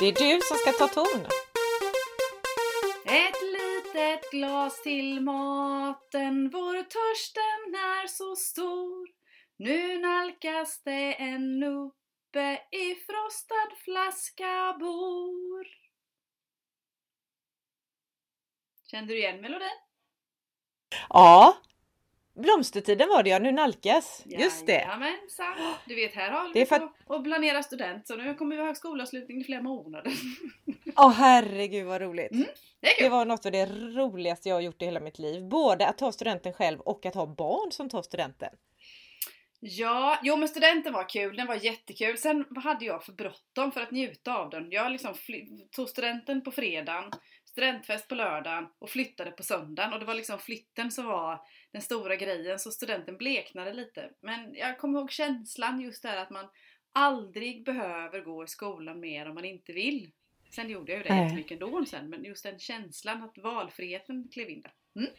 Det är du som ska ta ton. Ett litet glas till maten, vår törsten är så stor. Nu nalkas det en uppe i frostad flaska bor. Kände du igen melodin? Ja, Blomstertiden var det ja, nu nalkas. Just det. Jajamensan. Du vet, här håller vi på att planera student så nu kommer vi ha skolavslutning i flera månader. Åh oh, herregud vad roligt! Mm, det, det, var något av det roligaste jag har gjort i hela mitt liv. Både att ta studenten själv och att ha barn som tar studenten. Ja, jo men studenten var kul, den var jättekul. Sen hade jag för bråttom för att njuta av den. Jag liksom tog studenten på fredagen, studentfest på lördagen och flyttade på söndagen. Och det var liksom flytten som var den stora grejen, så studenten bleknade lite. Men jag kommer ihåg känslan just där att man aldrig behöver gå i skolan mer om man inte vill. Sen gjorde jag ju det jättemycket ändå sen, men just den känslan att valfriheten klev in där. Mm.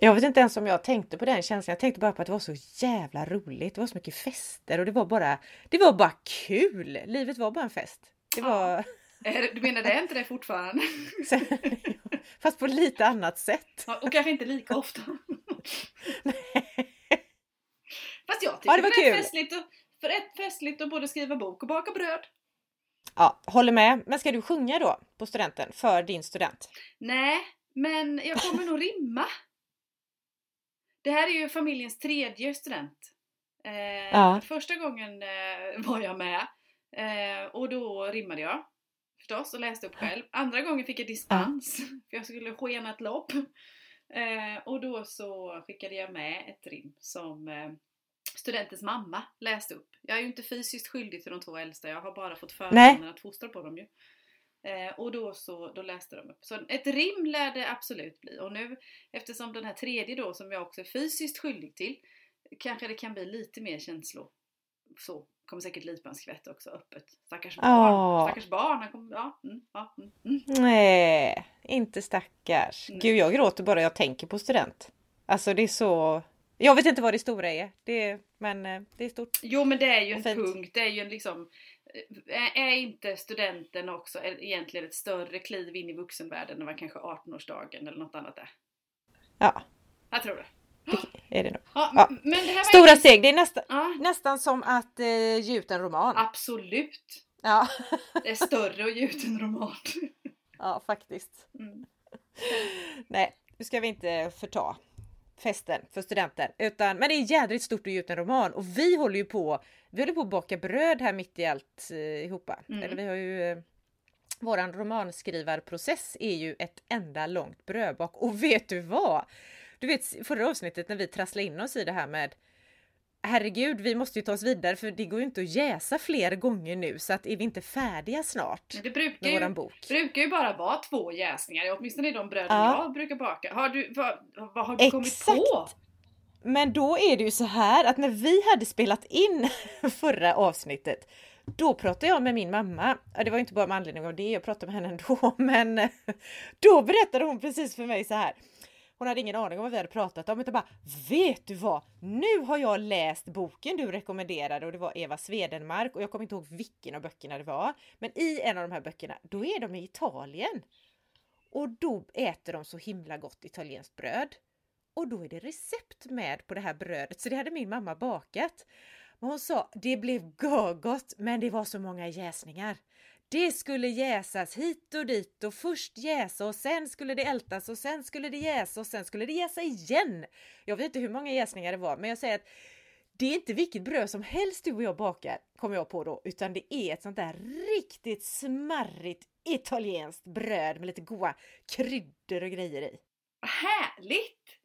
Jag vet inte ens om jag tänkte på den känslan. Jag tänkte bara på att det var så jävla roligt. Det var så mycket fester och det var bara, det var bara kul. Livet var bara en fest. Det var... Ja. Du menar det är inte det fortfarande? Fast på lite annat sätt. Ja, och kanske inte lika ofta. Fast jag tycker ja, det, var det är festligt, och, för ett festligt att både skriva bok och baka bröd. Ja, håller med. Men ska du sjunga då på studenten för din student? Nej, men jag kommer nog rimma. Det här är ju familjens tredje student. Eh, ja. Första gången eh, var jag med eh, och då rimmade jag förstås och läste upp själv. Andra gången fick jag dispens för jag skulle skena ett lopp. Eh, och då så skickade jag med ett rim som eh, studentens mamma läste upp. Jag är ju inte fysiskt skyldig till de två äldsta, jag har bara fått förmånen att fostra på dem ju. Eh, och då så då läste de upp. Så ett rim lär det absolut bli. Och nu eftersom den här tredje då som jag också är fysiskt skyldig till kanske det kan bli lite mer känslor. Så kommer säkert lipa också öppet. Stackars barn. Oh. Stackars barn. Kommer, ja, mm, ja, mm, mm. Nej, inte stackars. Nej. Gud, jag gråter bara jag tänker på student. Alltså det är så... Jag vet inte vad det stora är, det är men eh, det är stort. Jo men det är ju en punkt, det är ju en liksom Eh, är inte studenten också egentligen ett större kliv in i vuxenvärlden än vad kanske 18-årsdagen eller något annat är? Ja. Jag tror det. Det är det nog. Ja, ja. Stora steg, det är nästa, ja. nästan som att eh, ge ut en roman. Absolut! Ja. det är större att ge ut en roman. ja, faktiskt. Mm. Nej, nu ska vi inte förta festen för studenter. Utan, men det är jädrigt stort att ge ut en roman och vi håller ju på, vi håller på att baka bröd här mitt i allt eh. Mm. Eller vi har ju eh, Våran romanskrivarprocess är ju ett enda långt brödbak och vet du vad? Du vet förra avsnittet när vi trasslade in oss i det här med herregud, vi måste ju ta oss vidare för det går ju inte att jäsa fler gånger nu så att är vi inte färdiga snart det brukar med ju, våran bok? brukar ju bara vara två jäsningar, åtminstone i de bröden ja. jag brukar baka. Har du, vad, vad har du Exakt. kommit på? Men då är det ju så här att när vi hade spelat in förra avsnittet då pratade jag med min mamma. Det var inte bara med anledning av det, jag pratade med henne ändå, men då berättade hon precis för mig så här. Hon hade ingen aning om vad vi hade pratat om utan bara Vet du vad? Nu har jag läst boken du rekommenderade och det var Eva Swedenmark och jag kommer inte ihåg vilken av böckerna det var. Men i en av de här böckerna, då är de i Italien. Och då äter de så himla gott italienskt bröd. Och då är det recept med på det här brödet, så det hade min mamma bakat. Men hon sa, det blev gott men det var så många jäsningar. Det skulle jäsas hit och dit och först jäsa och sen skulle det ältas och sen skulle det jäsa och sen skulle det jäsa igen. Jag vet inte hur många jäsningar det var, men jag säger att det är inte vilket bröd som helst du och jag bakar, kom jag på då, utan det är ett sånt där riktigt smarrigt italienskt bröd med lite goda kryddor och grejer i. Härligt!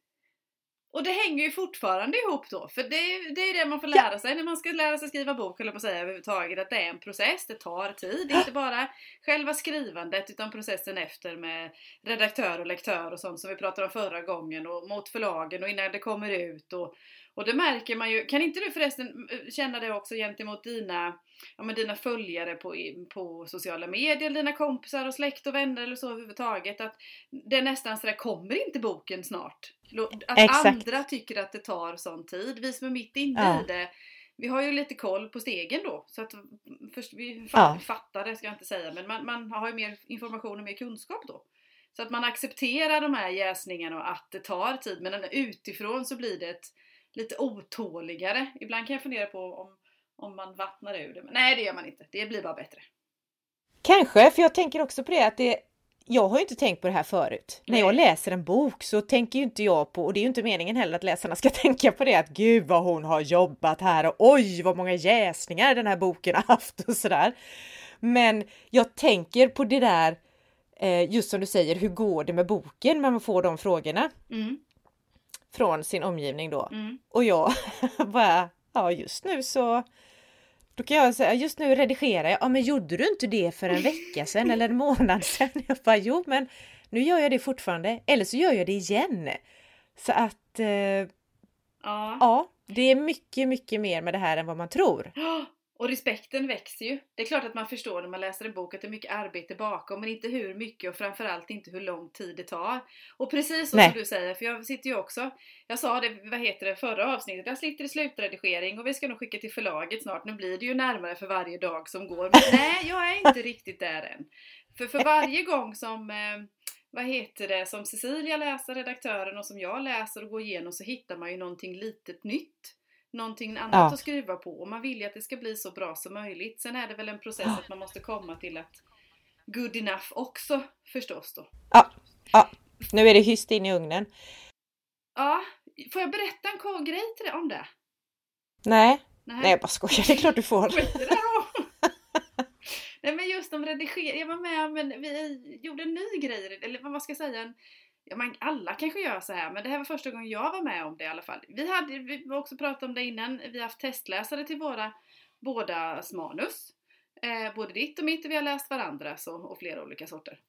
Och det hänger ju fortfarande ihop då, för det, det är det man får lära ja. sig när man ska lära sig skriva bok, eller på att säga överhuvudtaget, att det är en process, det tar tid. Det är inte bara själva skrivandet utan processen efter med redaktör och lektör och sånt som vi pratade om förra gången och mot förlagen och innan det kommer ut och, och det märker man ju. Kan inte du förresten eh, känna det också gentemot dina, ja, men dina följare på, på sociala medier, dina kompisar och släkt och vänner eller så överhuvudtaget att det är nästan sådär, kommer inte boken snart? Att Exakt. andra tycker att det tar sån tid. Vi som är mitt inne ja. i det vi har ju lite koll på stegen då. Så att först vi ja. fattar det ska jag inte säga, men man, man har ju mer information och mer kunskap då. Så att man accepterar de här jäsningarna och att det tar tid. Men utifrån så blir det ett, lite otåligare. Ibland kan jag fundera på om, om man vattnar ur det. Men nej, det gör man inte. Det blir bara bättre. Kanske, för jag tänker också på det att det jag har ju inte tänkt på det här förut. Nej. När jag läser en bok så tänker ju inte jag på, och det är ju inte meningen heller att läsarna ska tänka på det, att gud vad hon har jobbat här och oj vad många jäsningar den här boken har haft och sådär. Men jag tänker på det där, eh, just som du säger, hur går det med boken när man får de frågorna? Mm. Från sin omgivning då. Mm. Och jag bara, ja just nu så då kan jag säga, just nu redigerar jag. Ja, men gjorde du inte det för en vecka sedan eller en månad sedan? Jag bara, jo, men nu gör jag det fortfarande. Eller så gör jag det igen. Så att eh, ja. ja, det är mycket, mycket mer med det här än vad man tror. Och respekten växer ju. Det är klart att man förstår när man läser en bok att det är mycket arbete bakom men inte hur mycket och framförallt inte hur lång tid det tar. Och precis så som du säger, för jag sitter ju också, jag sa det, vad heter det, förra avsnittet, jag sitter i slutredigering och vi ska nog skicka till förlaget snart. Nu blir det ju närmare för varje dag som går. Men nej, jag är inte riktigt där än. För för varje gång som eh, vad heter det, som Cecilia läser, redaktören, och som jag läser och går igenom så hittar man ju någonting litet nytt någonting annat ja. att skruva på och man vill ju att det ska bli så bra som möjligt. Sen är det väl en process att man måste komma till att good enough också förstås då. Ja, ja. nu är det hyst in i ugnen. Ja, får jag berätta en grej till dig om det? Nej, nej, nej jag bara skojar, det är klart du får. Nej men just om redigering, jag var med men vi gjorde en ny grej, eller vad man ska säga, en, ja, man, alla kanske gör så här, men det här var första gången jag var med om det i alla fall. Vi hade, vi har också pratat om det innan, vi har haft testläsare till våra bådas manus. Eh, både ditt och mitt, och vi har läst varandras så, och flera olika sorter.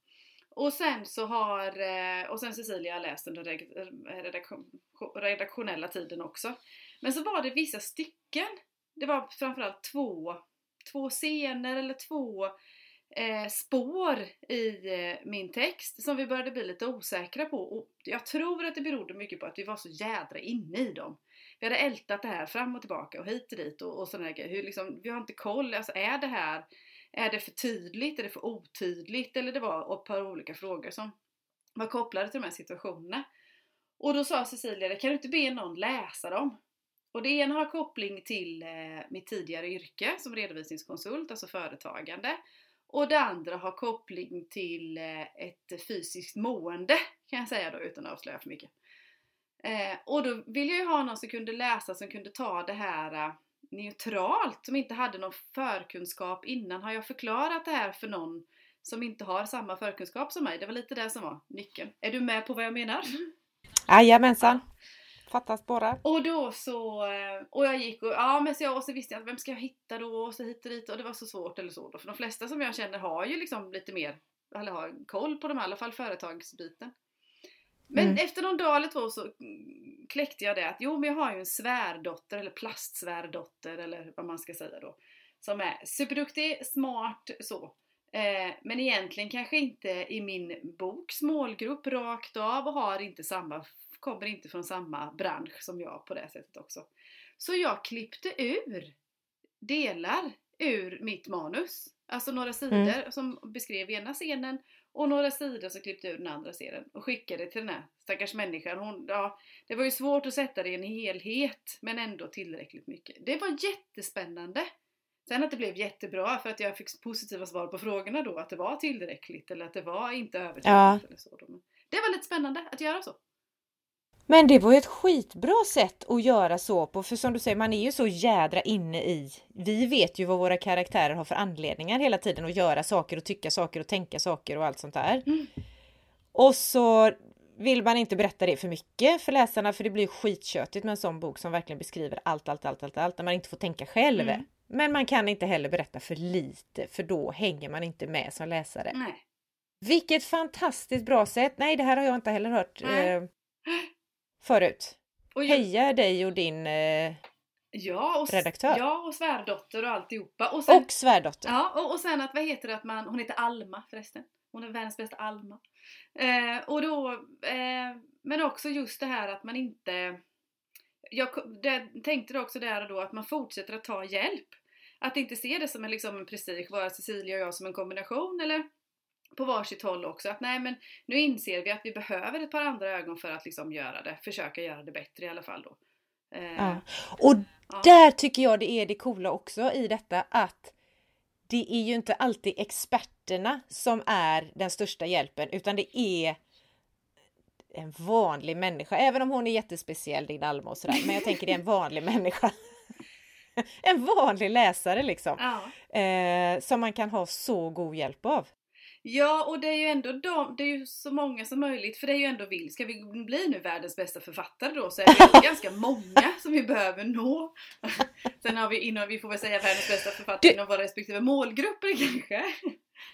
Och sen så har, eh, och sen Cecilia har läst den eh, redaktion, redaktionella tiden också. Men så var det vissa stycken, det var framförallt två, två scener eller två eh, spår i eh, min text som vi började bli lite osäkra på. Och jag tror att det berodde mycket på att vi var så jädra inne i dem. Vi hade ältat det här fram och tillbaka och hit och dit och, och sådana grejer. Hur liksom, vi har inte koll, alltså är det här är det för tydligt? Är det för otydligt? Eller det var ett par olika frågor som var kopplade till de här situationerna. Och då sa Cecilia, kan du inte be någon läsa dem? Och det ena har koppling till eh, mitt tidigare yrke som redovisningskonsult, alltså företagande. Och det andra har koppling till eh, ett fysiskt mående kan jag säga då utan att avslöja för mycket. Eh, och då vill jag ju ha någon som kunde läsa, som kunde ta det här eh, neutralt, som inte hade någon förkunskap innan. Har jag förklarat det här för någon som inte har samma förkunskap som mig? Det var lite det som var nyckeln. Är du med på vad jag menar? Mm. Jajamensan! Fattas bara. Och då så, eh, och jag gick och, ja men så, jag, och så visste jag vem ska jag hitta då och så hit och dit och det var så svårt eller så då. För de flesta som jag känner har ju liksom lite mer, eller har koll på de i alla fall företagsbiten. Men mm. efter någon dag eller två så kläckte jag det att jo men jag har ju en svärdotter eller plastsvärdotter eller vad man ska säga då. Som är superduktig, smart, så. Eh, men egentligen kanske inte i min boks målgrupp rakt av och har inte samma kommer inte från samma bransch som jag på det sättet också. Så jag klippte ur delar ur mitt manus. Alltså några sidor mm. som beskrev ena scenen och några sidor som klippte ur den andra scenen och skickade till den här stackars människan. Hon, ja, det var ju svårt att sätta det i en helhet men ändå tillräckligt mycket. Det var jättespännande. Sen att det blev jättebra för att jag fick positiva svar på frågorna då att det var tillräckligt eller att det var inte övertydligt. Ja. Eller så. Det var lite spännande att göra så. Men det var ju ett skitbra sätt att göra så på, för som du säger, man är ju så jädra inne i... Vi vet ju vad våra karaktärer har för anledningar hela tiden att göra saker och tycka saker och tänka saker och allt sånt där. Mm. Och så vill man inte berätta det för mycket för läsarna för det blir skitköttigt med en sån bok som verkligen beskriver allt, allt, allt, allt, allt, när man inte får tänka själv. Mm. Men man kan inte heller berätta för lite för då hänger man inte med som läsare. Nej. Vilket fantastiskt bra sätt! Nej, det här har jag inte heller hört. Eh, förut. Och jag... Heja dig och din eh, ja, och, redaktör. Ja, och svärdotter och alltihopa. Och, sen, och svärdotter. Ja, och, och sen att vad heter det att man, hon heter Alma förresten. Hon är världens bästa Alma. Eh, och då, eh, men också just det här att man inte jag det, tänkte också där och då att man fortsätter att ta hjälp. Att inte se det som en, liksom, en prestige, vara Cecilia och jag som en kombination eller på varsitt håll också. Att nej men nu inser vi att vi behöver ett par andra ögon för att liksom göra det, försöka göra det bättre i alla fall då. Eh, ja. Och ja. där tycker jag det är det coola också i detta att det är ju inte alltid experterna som är den största hjälpen utan det är en vanlig människa, även om hon är jättespeciell din Alma och sådär, men jag tänker det är en vanlig människa. en vanlig läsare liksom. Ja. Eh, som man kan ha så god hjälp av. Ja, och det är ju ändå de, det är ju så många som möjligt, för det är ju ändå vill. Ska vi bli nu världens bästa författare då så är det ganska många som vi behöver nå. Sen har vi inom, vi får väl säga världens bästa författare du, inom våra respektive målgrupper kanske.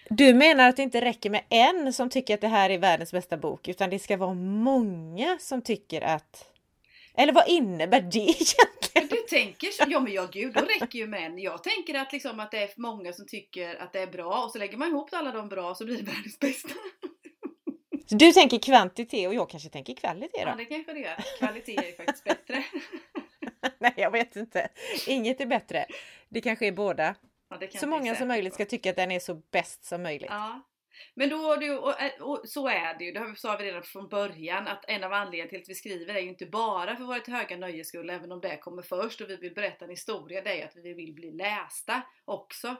Du menar att det inte räcker med en som tycker att det här är världens bästa bok, utan det ska vara många som tycker att eller vad innebär det egentligen? Du tänker så? Ja men ja gud, då räcker ju med en. Jag tänker att, liksom, att det är många som tycker att det är bra och så lägger man ihop alla de bra så blir det världens bästa. Så du tänker kvantitet och jag kanske tänker kvalitet då? Ja det kanske det gör. Kvalitet är ju faktiskt bättre. Nej jag vet inte. Inget är bättre. Det kanske är båda. Ja, så många som möjligt ska tycka att den är så bäst som möjligt. Ja, men då, du, och, eh, och, så är det ju, det sa vi redan från början, att en av anledningarna till att vi skriver är ju inte bara för vårt höga nöjes skull, även om det kommer först och vi vill berätta en historia, det är ju att vi vill bli lästa också.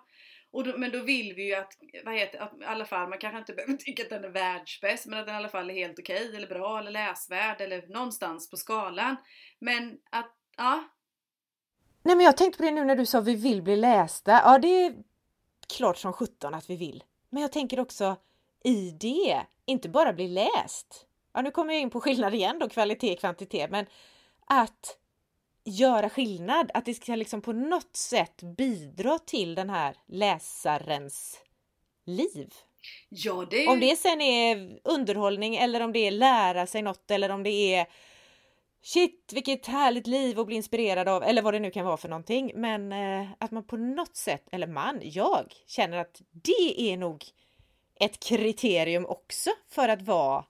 Och då, men då vill vi ju att, vad heter att, i alla fall, man kanske inte behöver tycka att den är världsbäst, men att den i alla fall är helt okej, okay, eller bra, eller läsvärd, eller någonstans på skalan. Men att, ja. Nej men jag tänkte på det nu när du sa vi vill bli lästa. Ja det är klart som sjutton att vi vill. Men jag tänker också i det, inte bara bli läst. Ja, nu kommer jag in på skillnad igen då, kvalitet, kvantitet, men att göra skillnad, att det ska liksom på något sätt bidra till den här läsarens liv. Ja, det är... Om det sen är underhållning eller om det är lära sig något eller om det är Shit vilket härligt liv att bli inspirerad av eller vad det nu kan vara för någonting. Men eh, att man på något sätt, eller man, jag känner att det är nog ett kriterium också för att vara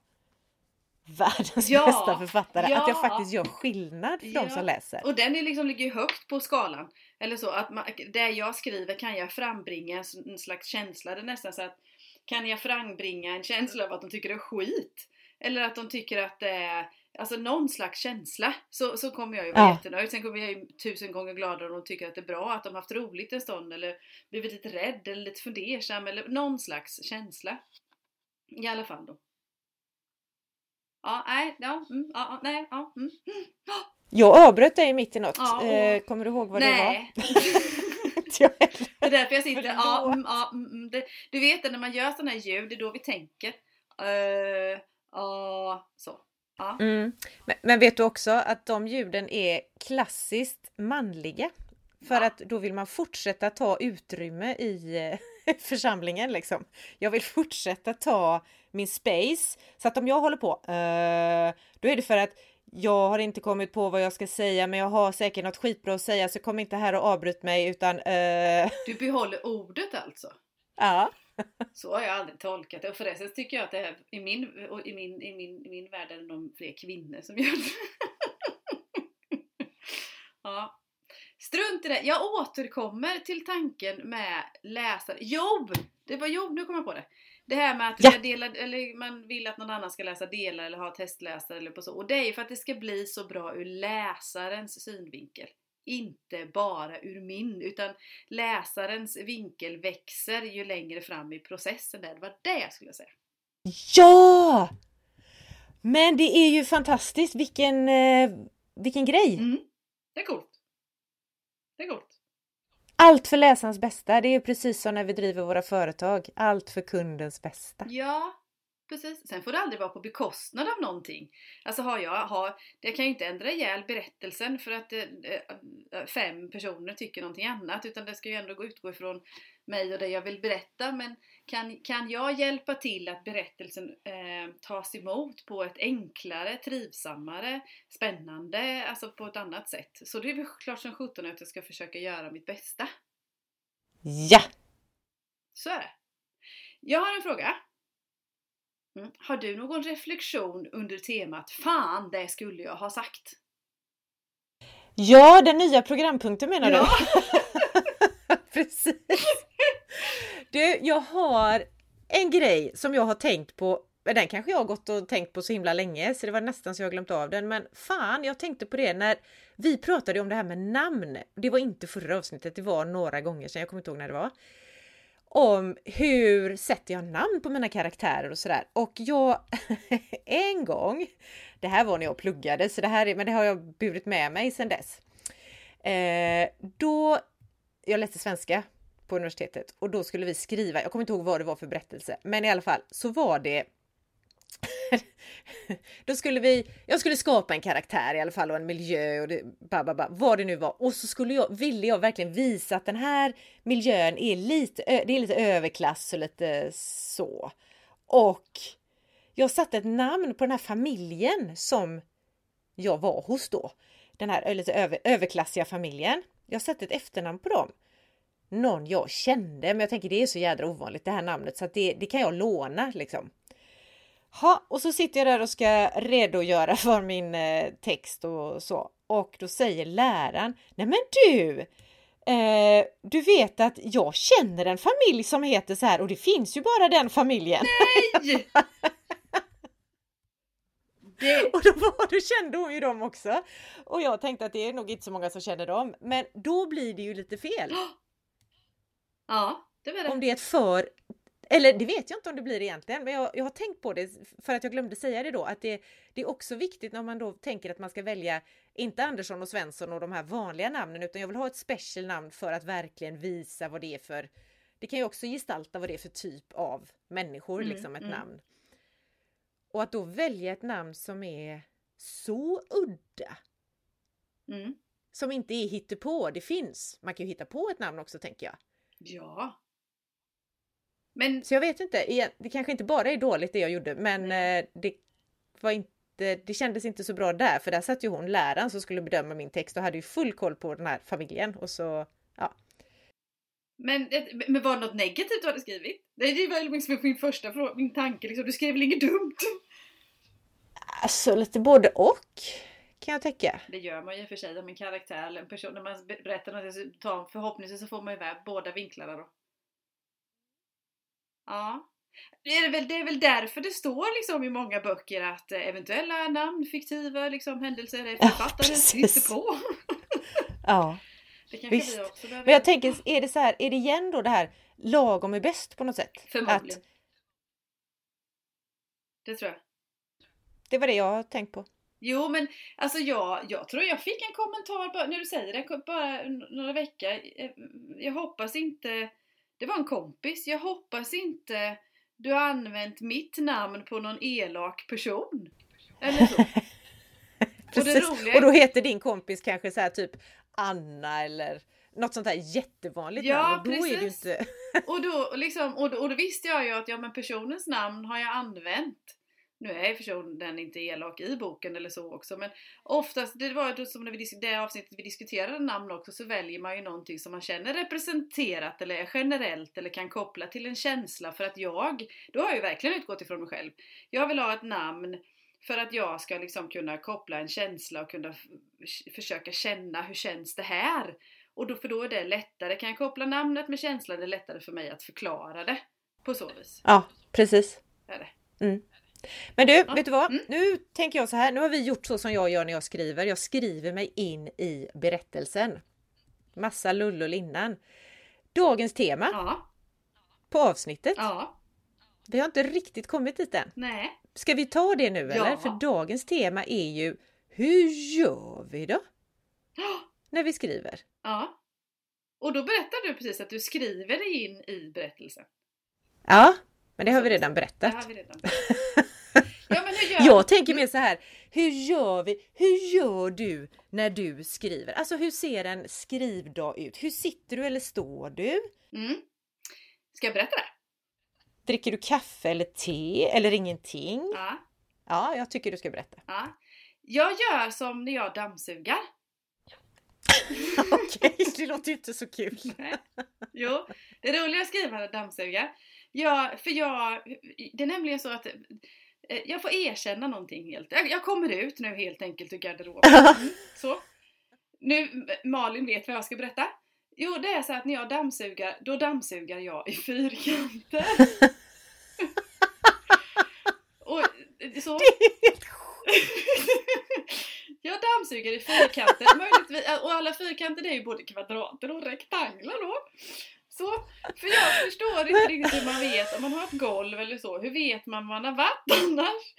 världens ja, bästa författare. Ja, att jag faktiskt gör skillnad för ja. de som läser. Och den är liksom, ligger högt på skalan. Eller så att man, det jag skriver kan jag frambringa en slags känsla. Det är nästan så att kan jag frambringa en känsla av att de tycker det är skit? Eller att de tycker att det är Alltså någon slags känsla så, så kommer jag ju vara ja. jättenöjd. Sen kommer jag ju tusen gånger gladare om de tycker att det är bra, att de haft roligt en stund eller blivit lite rädd eller lite fundersam eller någon slags känsla. I alla fall då. Ja, nej, ja, mm, ja, nej, ja, mm, Jag avbröt dig mitt i något. Ja, och... eh, kommer du ihåg vad nej. det var? det är därför jag sitter, ja, mm, ja, mm, mm, det, du vet när man gör sådana här ljud, det är då vi tänker. Uh, uh, så. Ja. Mm. Men, men, vet du också att de ljuden är klassiskt manliga? För ja. att då vill man fortsätta ta utrymme i eh, församlingen liksom. Jag vill fortsätta ta min space. Så att om jag håller på, uh, då är det för att jag har inte kommit på vad jag ska säga men jag har säkert något skitbra att säga så kom inte här och avbryt mig utan... Uh... Du behåller ordet alltså? Ja. Så har jag aldrig tolkat det. Och förresten tycker jag att det är, i, min, i, min, i, min, i min värld är det nog fler kvinnor som gör det. ja. Strunt i det. Jag återkommer till tanken med läsare. Jobb! Det var jobb, nu kommer jag på det. Det här med att ja. dela, eller man vill att någon annan ska läsa delar eller ha testläsare eller på så. Och det är ju för att det ska bli så bra ur läsarens synvinkel inte bara ur min, utan läsarens vinkel växer ju längre fram i processen. Där. Det var det jag skulle säga. Ja! Men det är ju fantastiskt, vilken, eh, vilken grej! Mm. Det är coolt. Det är coolt. Allt för läsarens bästa, det är precis som när vi driver våra företag. Allt för kundens bästa. Ja, Precis. Sen får det aldrig vara på bekostnad av någonting. Alltså har jag, har, det kan ju inte ändra ihjäl berättelsen för att eh, eh, fem personer tycker någonting annat utan det ska ju ändå utgå ifrån mig och det jag vill berätta. Men kan, kan jag hjälpa till att berättelsen eh, tas emot på ett enklare, trivsammare, spännande, alltså på ett annat sätt. Så det är väl klart som sjutton att jag ska försöka göra mitt bästa. Ja! Så är det. Jag har en fråga. Mm. Har du någon reflektion under temat Fan, det skulle jag ha sagt? Ja, den nya programpunkten menar Ja. du? Precis. Du, jag har en grej som jag har tänkt på. Den kanske jag har gått och tänkt på så himla länge så det var nästan så jag glömt av den. Men fan, jag tänkte på det när vi pratade om det här med namn. Det var inte förra avsnittet, det var några gånger sedan. Jag kommer inte ihåg när det var. Om hur sätter jag namn på mina karaktärer och sådär. Och jag en gång, det här var när jag pluggade, så det här men det har jag burit med mig sedan dess. Eh, då, jag läste svenska på universitetet och då skulle vi skriva, jag kommer inte ihåg vad det var för berättelse, men i alla fall så var det då skulle vi, jag skulle skapa en karaktär i alla fall och en miljö och det, bababa, vad det nu var. Och så skulle jag, ville jag verkligen visa att den här miljön är lite, det är lite överklass och lite så. Och jag satte ett namn på den här familjen som jag var hos då. Den här lite över, överklassiga familjen. Jag satte ett efternamn på dem. Någon jag kände, men jag tänker det är så jädra ovanligt det här namnet så att det, det kan jag låna liksom. Ha, och så sitter jag där och ska redogöra för min eh, text och så. Och då säger läraren, nej men du! Eh, du vet att jag känner en familj som heter så här och det finns ju bara den familjen. Nej! Det... Och då, var, då kände hon ju dem också. Och jag tänkte att det är nog inte så många som känner dem. Men då blir det ju lite fel. Ja, det var det. Om det är ett för eller det vet jag inte om det blir egentligen, men jag, jag har tänkt på det för att jag glömde säga det då, att det, det är också viktigt när man då tänker att man ska välja inte Andersson och Svensson och de här vanliga namnen, utan jag vill ha ett special namn för att verkligen visa vad det är för det kan ju också gestalta vad det är för typ av människor, mm, liksom ett mm. namn. Och att då välja ett namn som är så udda. Mm. Som inte är hittepå, det finns. Man kan ju hitta på ett namn också tänker jag. Ja, men... Så jag vet inte, det kanske inte bara är dåligt det jag gjorde men mm. det var inte det kändes inte så bra där för där satt ju hon läraren som skulle bedöma min text och hade ju full koll på den här familjen och så ja. Men, men var det något negativt du hade skrivit? Det var liksom min första fråga, min tanke liksom. Du skrev väl inget dumt? Alltså lite både och kan jag tänka. Det gör man ju för sig om en karaktär eller en person. När man berättar något, förhoppningsvis så får man ju med båda vinklarna då. Ja. Det är, väl, det är väl därför det står liksom i många böcker att eh, eventuella namn, fiktiva liksom, händelser är författarens ja, på. ja, visst. Men jag tänker, är det så här, är det igen då det här lagom är bäst på något sätt? Förmodligen. Att... Det tror jag. Det var det jag har tänkt på. Jo men alltså jag, jag tror jag fick en kommentar bara, när du säger det, bara några veckor. Eh, jag hoppas inte det var en kompis. Jag hoppas inte du har använt mitt namn på någon elak person. Eller så. Precis. Och, roliga... och, då heter din kompis kanske så här typ Anna eller något sånt här jättevanligt ja, namn. Och då precis. är det inte... och, då, liksom, och, då, och då visste jag ju att ja, men personens namn har jag använt. Nu är personen inte elak i boken eller så också men oftast, det var som när vi det avsnittet vi diskuterade namn också, så väljer man ju någonting som man känner representerat eller är generellt eller kan koppla till en känsla för att jag, då har jag ju verkligen utgått ifrån mig själv. Jag vill ha ett namn för att jag ska liksom kunna koppla en känsla och kunna försöka känna hur känns det här? Och då, för då är det lättare, kan jag koppla namnet med känslan, det är lättare för mig att förklara det på så vis. Ja, precis. Är det. Mm. Men du, ja. vet du vad? Mm. Nu tänker jag så här, nu har vi gjort så som jag gör när jag skriver. Jag skriver mig in i berättelsen. Massa lullull innan. Dagens tema ja. på avsnittet. Ja. Vi har inte riktigt kommit dit än. Nej. Ska vi ta det nu eller? För dagens tema är ju Hur gör vi då? När vi skriver. Ja. Och då berättar du precis att du skriver dig in i berättelsen. Ja, men det har vi redan berättat. Det har vi redan berättat. Gör jag tänker mer så här, hur gör vi? Hur gör du när du skriver? Alltså hur ser en skrivdag ut? Hur sitter du eller står du? Mm. Ska jag berätta det? Dricker du kaffe eller te eller ingenting? Ja. Ja, jag tycker du ska berätta. Ja. Jag gör som när jag dammsugar. Okej, det låter ju inte så kul. Jo, det är roligare att skriva när dammsuga. Ja, för jag, det är nämligen så att jag får erkänna någonting helt. Jag, jag kommer ut nu helt enkelt ur garderoben. Mm, så. nu Malin vet vad jag ska berätta. Jo, det är så att när jag dammsugar, då dammsugar jag i fyrkanter. och så. Det är helt jag dammsuger i fyrkanter, möjligtvis, och alla fyrkanter det är ju både kvadrater och rektanglar då. Så, för jag förstår inte riktigt hur man vet om man har ett golv eller så. Hur vet man var man har varit annars?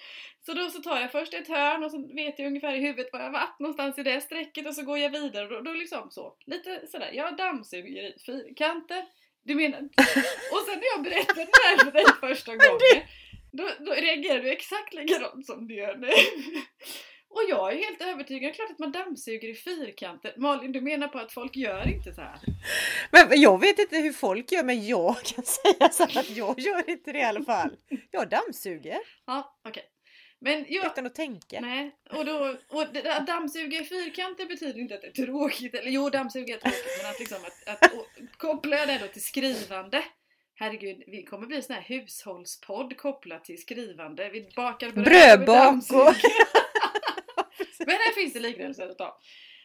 Så då så tar jag först ett hörn och så vet jag ungefär i huvudet var jag varit någonstans i det strecket och så går jag vidare och då, då liksom så. Lite sådär, jag dammsuger i fyrkanter. Du menar... Och sen när jag berättade det här för dig första gången då, då reagerar du exakt likadant som du gör nu. Och jag är helt övertygad, klart att man dammsuger i fyrkanter. Malin, du menar på att folk gör inte så här? Men jag vet inte hur folk gör, men jag kan säga så att jag gör inte det i alla fall. Jag dammsuger. Ja, okej. Okay. Men jag, Utan att tänka. Nej, och, då, och dammsuga i fyrkanter betyder inte att det är tråkigt, eller jo dammsuga är tråkigt men att, liksom att, att och, jag det då till skrivande Herregud, vi kommer bli sån här hushållspodd kopplat till skrivande. Vi bakar bröd och... Men här finns det liknelser att ta.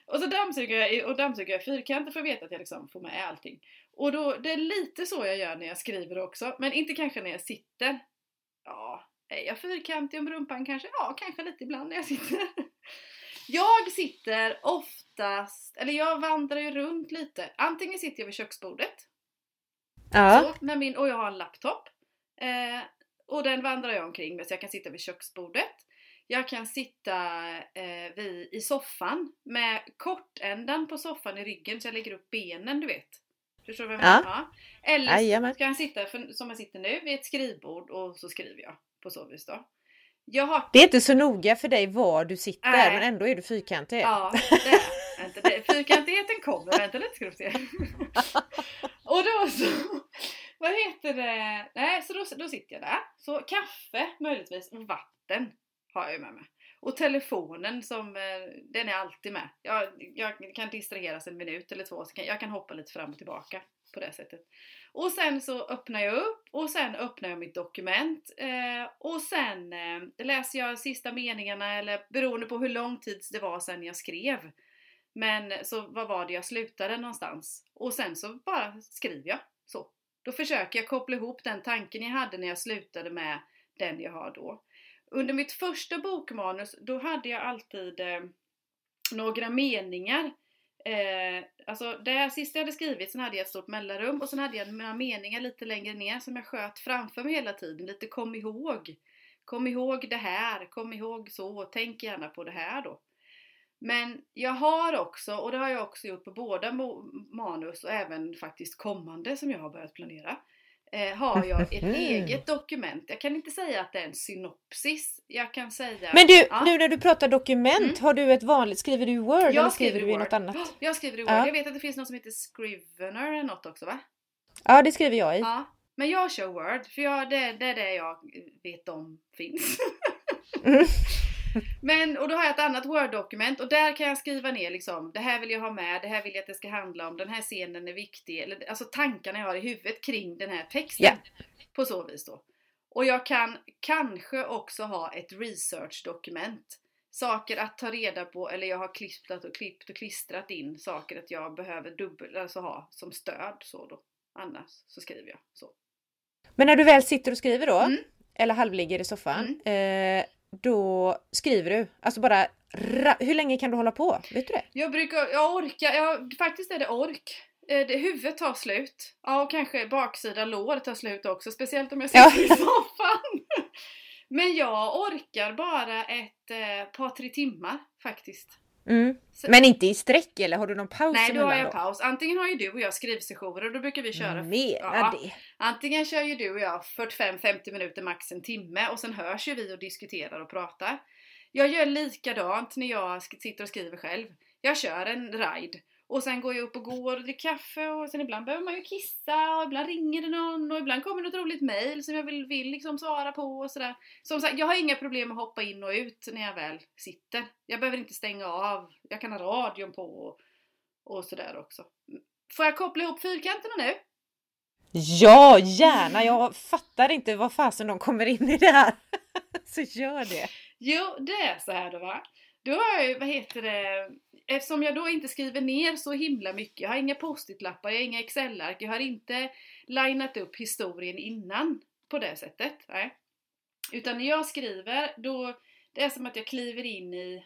Och så dammsuger jag, och dammsuger jag fyrkanter för att veta att jag liksom får med allting. Och då, det är lite så jag gör när jag skriver också, men inte kanske när jag sitter. Ja, är jag fyrkantig om rumpan kanske? Ja, kanske lite ibland när jag sitter. Jag sitter oftast, eller jag vandrar ju runt lite. Antingen sitter jag vid köksbordet. Ja. Så, med min, och jag har en laptop. Eh, och den vandrar jag omkring med så jag kan sitta vid köksbordet. Jag kan sitta eh, vid, i soffan med kortändan på soffan i ryggen så jag lägger upp benen du vet. Förstår du vad jag menar? Ja. Eller Jajamän. ska jag sitta, för, som jag sitter nu, vid ett skrivbord och så skriver jag på så vis då. Har... Det är inte så noga för dig var du sitter Nej. men ändå är du fyrkantig. Ja, det är inte det. Fyrkantigheten kommer, vänta lite ska du se. och då så, vad heter det, nej så då, då sitter jag där. Så kaffe möjligtvis och vatten har jag med mig. Och telefonen som, eh, den är alltid med. Jag, jag kan distraheras en minut eller två, så kan, jag kan hoppa lite fram och tillbaka på det sättet. Och sen så öppnar jag upp och sen öppnar jag mitt dokument eh, och sen eh, läser jag sista meningarna eller beroende på hur lång tid det var sen jag skrev. Men så vad var det jag slutade någonstans? Och sen så bara skriver jag så. Då försöker jag koppla ihop den tanken jag hade när jag slutade med den jag har då. Under mitt första bokmanus, då hade jag alltid eh, några meningar. Eh, alltså det sista jag hade skrivit, sen hade jag ett stort mellanrum och sen hade jag några meningar lite längre ner som jag sköt framför mig hela tiden. Lite kom ihåg. Kom ihåg det här, kom ihåg så, tänk gärna på det här då. Men jag har också, och det har jag också gjort på båda manus och även faktiskt kommande som jag har börjat planera eh, har jag ett eget dokument. Jag kan inte säga att det är en synopsis. Jag kan säga... Men du, ja. nu när du pratar dokument, mm. har du ett vanligt, skriver du i Word jag eller skriver, du i något annat? Jag skriver i Word. Ja. Jag vet att det finns något som heter Scrivener eller något också va? Ja, det skriver jag i. Ja. Men jag kör Word, för jag, det, det är det jag vet om finns. mm. Men, och då har jag ett annat Word-dokument och där kan jag skriva ner liksom, det här vill jag ha med, det här vill jag att det ska handla om, den här scenen är viktig. Eller, alltså tankarna jag har i huvudet kring den här texten. Yeah. På så vis då. Och jag kan kanske också ha ett research-dokument. Saker att ta reda på, eller jag har klippt och klippt och klistrat in saker att jag behöver dubbel, alltså ha som stöd så då. Annars så skriver jag så. Men när du väl sitter och skriver då, mm. eller halvligger i soffan, mm. eh, då skriver du, alltså bara hur länge kan du hålla på? Vet du det? Jag brukar, jag orkar, jag, faktiskt är det ork. Eh, det, huvudet tar slut. Ja, och kanske baksida lår tar slut också, speciellt om jag sitter ja. i soffan. Men jag orkar bara ett eh, par, tre timmar faktiskt. Mm. Men inte i sträck eller har du någon paus Nej, då har jag då? paus. Antingen har ju du och jag skrivsessioner och då brukar vi köra... Mera ja, det! Antingen kör ju du och jag 45-50 minuter max en timme och sen hörs ju vi och diskuterar och pratar. Jag gör likadant när jag sitter och skriver själv. Jag kör en ride och sen går jag upp och går och dricker kaffe och sen ibland behöver man ju kissa och ibland ringer det någon och ibland kommer något roligt mail som jag vill, vill liksom svara på och sådär. Som sagt, jag har inga problem med att hoppa in och ut när jag väl sitter. Jag behöver inte stänga av. Jag kan ha radion på och, och sådär också. Får jag koppla ihop fyrkanterna nu? Ja, gärna! Jag fattar inte vad fasen de kommer in i det här. Så gör det! Jo, det är så här då va. Då har jag vad heter det, eftersom jag då inte skriver ner så himla mycket, jag har inga post-it-lappar, jag har inga Excel-ark, jag har inte linat upp historien innan på det sättet. Nej. Utan när jag skriver, då det är som att jag kliver in i,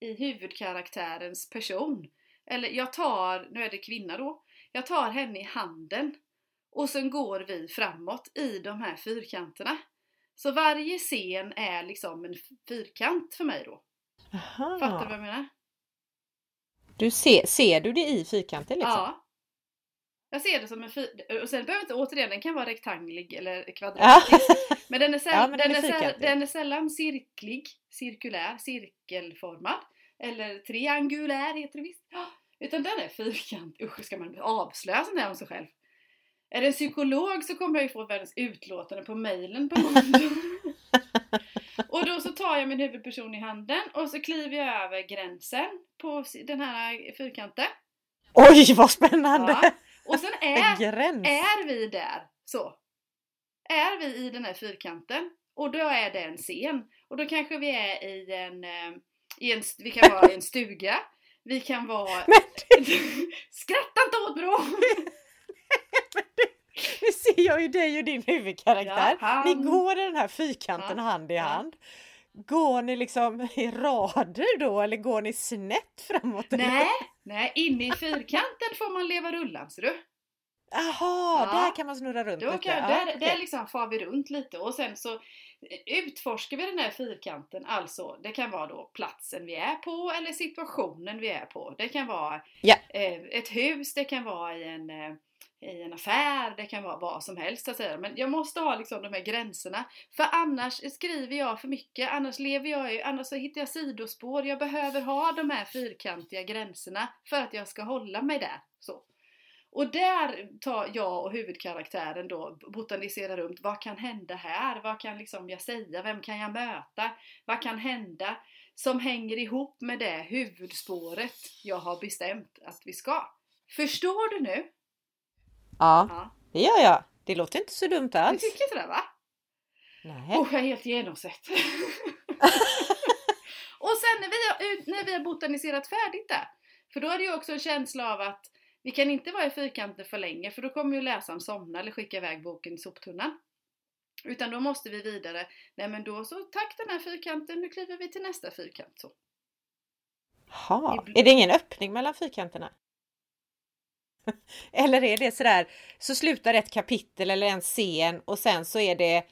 i huvudkaraktärens person. Eller jag tar, nu är det kvinna då, jag tar henne i handen och sen går vi framåt i de här fyrkanterna. Så varje scen är liksom en fyrkant för mig då. Aha. Fattar du vad jag menar? Du ser, ser du det i fyrkanten liksom? Ja. Jag ser det som en fyrkant. Och sen behöver inte återigen, den kan vara rektanglig eller kvadratisk. Men den är, säll, ja, men den, den, är säll, den är sällan cirklig, cirkulär, cirkelformad. Eller triangulär heter det visst. Utan den är fyrkant. Usch, ska man avslöja sånt här om sig själv? Är det en psykolog så kommer jag ju få världens utlåtande på mejlen på Och då så tar jag min huvudperson i handen och så kliver jag över gränsen på den här fyrkanten. Oj vad spännande! Ja. Och sen är, är vi där så. Är vi i den här fyrkanten och då är det en scen. Och då kanske vi är i en, eh, i en vi kan vara i en stuga. Vi kan vara... Skratta inte åt bro! Nu ser jag ju dig och din huvudkaraktär. Ja, Ni går i den här fyrkanten ja, hand i hand. Går ni liksom i rader då eller går ni snett framåt? Nej, nej inne i fyrkanten får man leva rullan ser du. Jaha, ja. där kan man snurra runt då kan, Där, ja, där liksom far vi runt lite och sen så utforskar vi den här fyrkanten, alltså det kan vara då platsen vi är på eller situationen vi är på. Det kan vara ja. eh, ett hus, det kan vara i en eh, i en affär, det kan vara vad som helst så att säga. Men jag måste ha liksom de här gränserna. För annars skriver jag för mycket, annars lever jag ju, annars så hittar jag sidospår. Jag behöver ha de här fyrkantiga gränserna för att jag ska hålla mig där. Så. Och där tar jag och huvudkaraktären då botaniserar runt. Vad kan hända här? Vad kan liksom jag säga? Vem kan jag möta? Vad kan hända som hänger ihop med det huvudspåret jag har bestämt att vi ska? Förstår du nu? Ja, ja, det gör jag. Det låter inte så dumt alls. Du tycker inte det va? Nej. Oh, jag är helt genomsett. och sen när vi, har, när vi har botaniserat färdigt där, för då är det ju också en känsla av att vi kan inte vara i fyrkanten för länge för då kommer ju läsaren somna eller skicka iväg boken i soptunnan. Utan då måste vi vidare. Nej men då så, tack den här fyrkanten, nu kliver vi till nästa fyrkant. Så. Jaha, är det ingen öppning mellan fyrkanterna? Eller är det sådär, så slutar ett kapitel eller en scen och sen så är det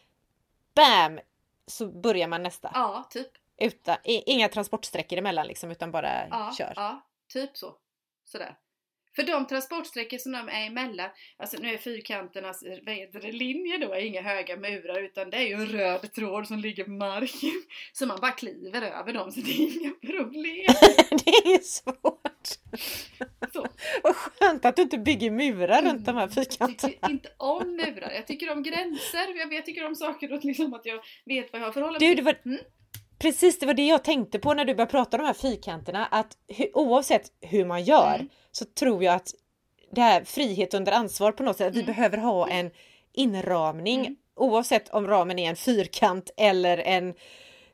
BAM! Så börjar man nästa. Ja, typ. Utan, inga transportsträckor emellan liksom utan bara ja, kör. Ja, typ så. Sådär. För de transportsträckor som de är emellan, alltså nu är fyrkanternas vad heter det, linje då är inga höga murar utan det är ju en röd tråd som ligger på marken. Så man bara kliver över dem så det är inga problem. det är svårt. Så. Vad skönt att du inte bygger murar runt de här fyrkanterna. Jag tycker inte om murar, jag tycker om gränser, jag, vet, jag tycker om saker och liksom att jag vet vad jag har förhållande till. Du, det var... Mm? Precis, det var det jag tänkte på när du började prata om de här fyrkanterna. Att oavsett hur man gör mm. så tror jag att det här frihet under ansvar på något sätt, att vi mm. behöver ha en inramning mm. oavsett om ramen är en fyrkant eller en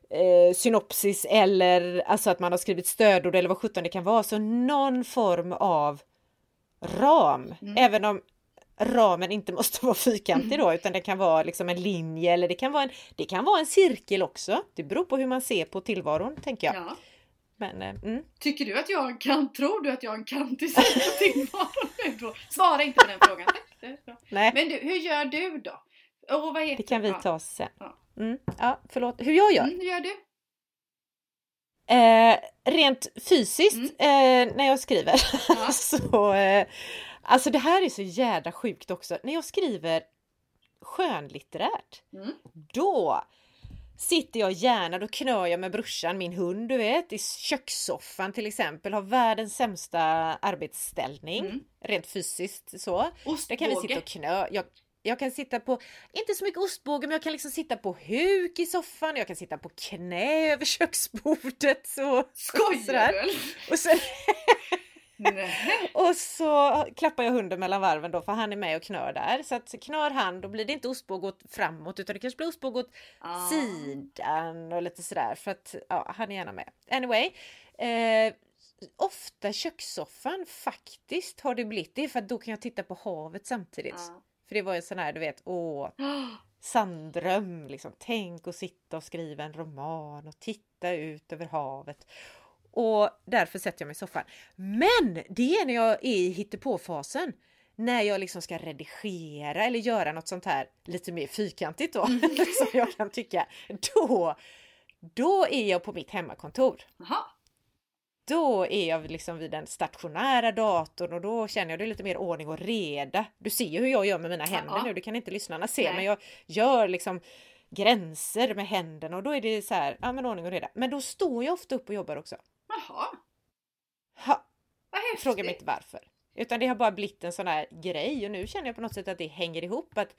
eh, synopsis eller alltså att man har skrivit stödord eller vad sjutton det kan vara. Så någon form av ram, mm. även om ramen inte måste vara fyrkantig då utan det kan vara liksom en linje eller det kan vara en, det kan vara en cirkel också. Det beror på hur man ser på tillvaron tänker jag. Ja. Men, eh, mm. Tycker du att jag har en kant? Tror du att jag har en kantig syn på tillvaron? Svara inte på den frågan. Nej. Men du, hur gör du då? Och vad heter det kan vi ta sen. Ja. Mm. ja, förlåt. Hur jag gör? Mm, hur gör du? Eh, rent fysiskt mm. eh, när jag skriver ja. så eh, Alltså det här är så jädra sjukt också. När jag skriver skönlitterärt, mm. då sitter jag gärna, då knör jag med brorsan, min hund du vet, i kökssoffan till exempel, har världens sämsta arbetsställning, mm. rent fysiskt så. Ostbåge. Där kan vi sitta och knö. Jag, jag kan sitta på, inte så mycket ostbåge, men jag kan liksom sitta på huk i soffan, jag kan sitta på knä över köksbordet. Så, Skojar du? Och sen, och så klappar jag hunden mellan varven då för han är med och knör där. Så att knör han då blir det inte ostbåge åt framåt utan det kanske blir ostbåge åt ah. sidan och lite sådär för att ja, han är gärna med. Anyway. Eh, ofta kökssoffan faktiskt har det blivit. Det för att då kan jag titta på havet samtidigt. Ja. För det var en sån här, du vet, åh, sanddröm liksom. Tänk att sitta och skriva en roman och titta ut över havet. Och därför sätter jag mig i soffan. Men det är när jag är i hittepåfasen. När jag liksom ska redigera eller göra något sånt här lite mer fyrkantigt då, mm. som jag kan tycka. Då, då är jag på mitt hemmakontor. Aha. Då är jag liksom vid den stationära datorn och då känner jag det lite mer ordning och reda. Du ser ju hur jag gör med mina händer ja. nu, det kan inte lyssnarna se, Nej. men jag gör liksom gränser med händerna och då är det så här, ja men ordning och reda. Men då står jag ofta upp och jobbar också. Jaha. Ha. Fråga mig inte varför. Utan det har bara blivit en sån här grej och nu känner jag på något sätt att det hänger ihop. Att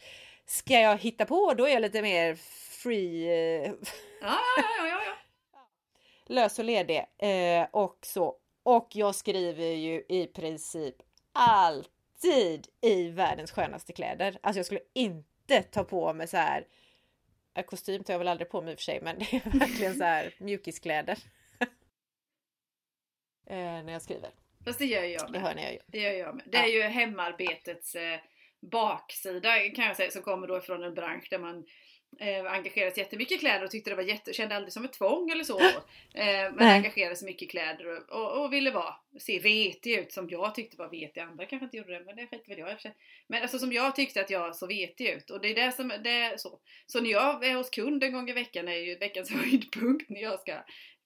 ska jag hitta på då är jag lite mer free. Eh, ja, ja, ja, ja, ja. Lös och ledig eh, och så. Och jag skriver ju i princip alltid i världens skönaste kläder. Alltså jag skulle inte ta på mig så här kostym tar jag väl aldrig på mig i och för sig, men det är verkligen så här mjukiskläder. eh, när jag skriver. Fast det gör jag med. Det hör jag gör. Det gör jag med. Det är ju hemarbetets eh, baksida kan jag säga som kommer då från en bransch där man eh, engagerade sig jättemycket i kläder och tyckte det var jätte, kände aldrig som ett tvång eller så. Eh, men engagerade sig mycket i kläder och, och, och, ville vara, se vetig ut som jag tyckte var vetig. Andra kanske inte gjorde det men det skiter väl jag i. Men alltså som jag tyckte att jag såg vetig ut och det är det som, det är så. Så när jag är hos kund en gång i veckan är ju veckans höjdpunkt när jag ska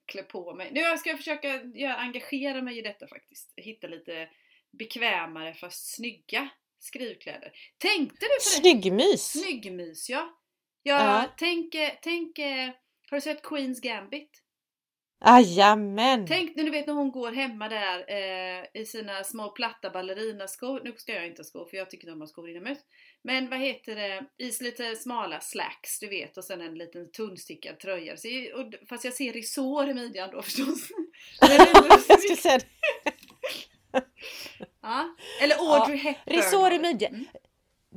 klä på mig. Nu ska jag försöka jag engagera mig i detta faktiskt. Hitta lite bekvämare fast snygga skrivkläder. Tänkte du på det? Snyggmys! Snyggmys ja! Ja. tänker, tänk, har du sett Queens Gambit? Jajamän! Tänk när du vet när hon går hemma där eh, i sina små platta ballerinaskor. Nu ska jag inte ha skor för jag tycker inte om att ha skor inomhus. Men vad heter det? I lite smala slacks du vet och sen en liten tunnstickad tröja. Så, och, fast jag ser resår i midjan då förstås. jag ska säga ja. Eller Audrey ja. Hepburn. Resår i midjan. Mm.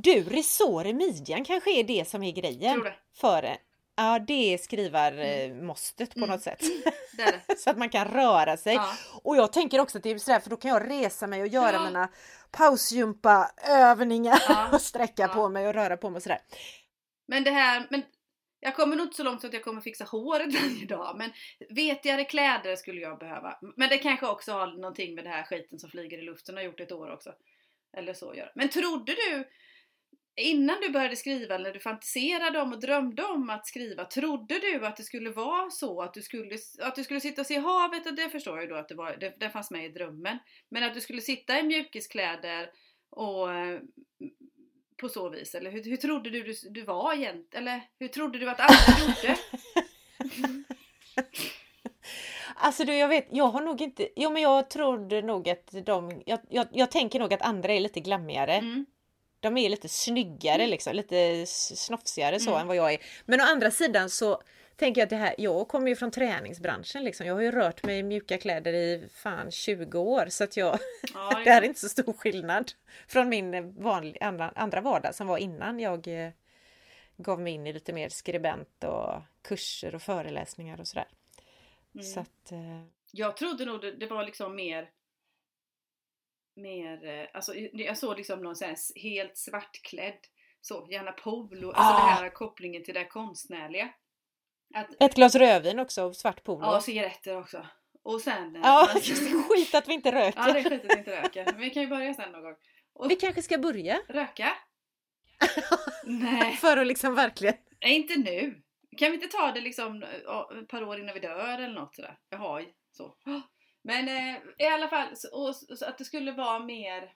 Du, resår i midjan kanske är det som är grejen. Tror det. För Ja, det är skrivarmåstet mm. på något sätt. Det det. så att man kan röra sig. Ja. Och jag tänker också att det är sådär, för då kan jag resa mig och göra ja. mina pausgympa övningar ja. och sträcka på mig och röra på mig och sådär. Men det här, men jag kommer nog inte så långt så att jag kommer fixa håret varje dag, men vetigare kläder skulle jag behöva. Men det kanske också har någonting med det här skiten som flyger i luften och har gjort ett år också. Eller så gör. Men trodde du Innan du började skriva, eller du fantiserade om och drömde om att skriva, trodde du att det skulle vara så? Att du skulle, att du skulle sitta och se havet, och det förstår jag då att det, var, det, det fanns med i drömmen. Men att du skulle sitta i mjukiskläder och eh, på så vis? Eller hur, hur trodde du, du du var egentligen? Eller hur trodde du att andra gjorde? Alltså du, jag vet, jag har nog inte, jo men jag trodde nog att de, jag, jag, jag tänker nog att andra är lite glammigare. Mm de är lite snyggare mm. liksom, lite snofsigare så mm. än vad jag är. Men å andra sidan så tänker jag att det här, jag kommer ju från träningsbranschen liksom. Jag har ju rört mig i mjuka kläder i fan 20 år så att jag, ja, det är inte så stor skillnad från min vanlig, andra, andra vardag som var innan jag eh, gav mig in i lite mer skribent och kurser och föreläsningar och sådär. Mm. Så att, eh... Jag trodde nog det, det var liksom mer mer, eh, alltså jag såg liksom någon här helt svartklädd, så gärna polo, alltså ah. den här kopplingen till det konstnärliga. Att, Ett glas rödvin också, svart polo. Ja, cigaretter också. Och sen... Eh, ja, man, skit att vi inte röker. Ja, det är skit att vi inte röker. Men vi kan ju börja sen någon gång. Och, vi kanske ska börja? Röka? Nej. För att liksom verkligen... Nej, inte nu. Kan vi inte ta det liksom ett par år innan vi dör eller något sådär? Jaha, så. Men eh, i alla fall, så, och, så att det skulle vara mer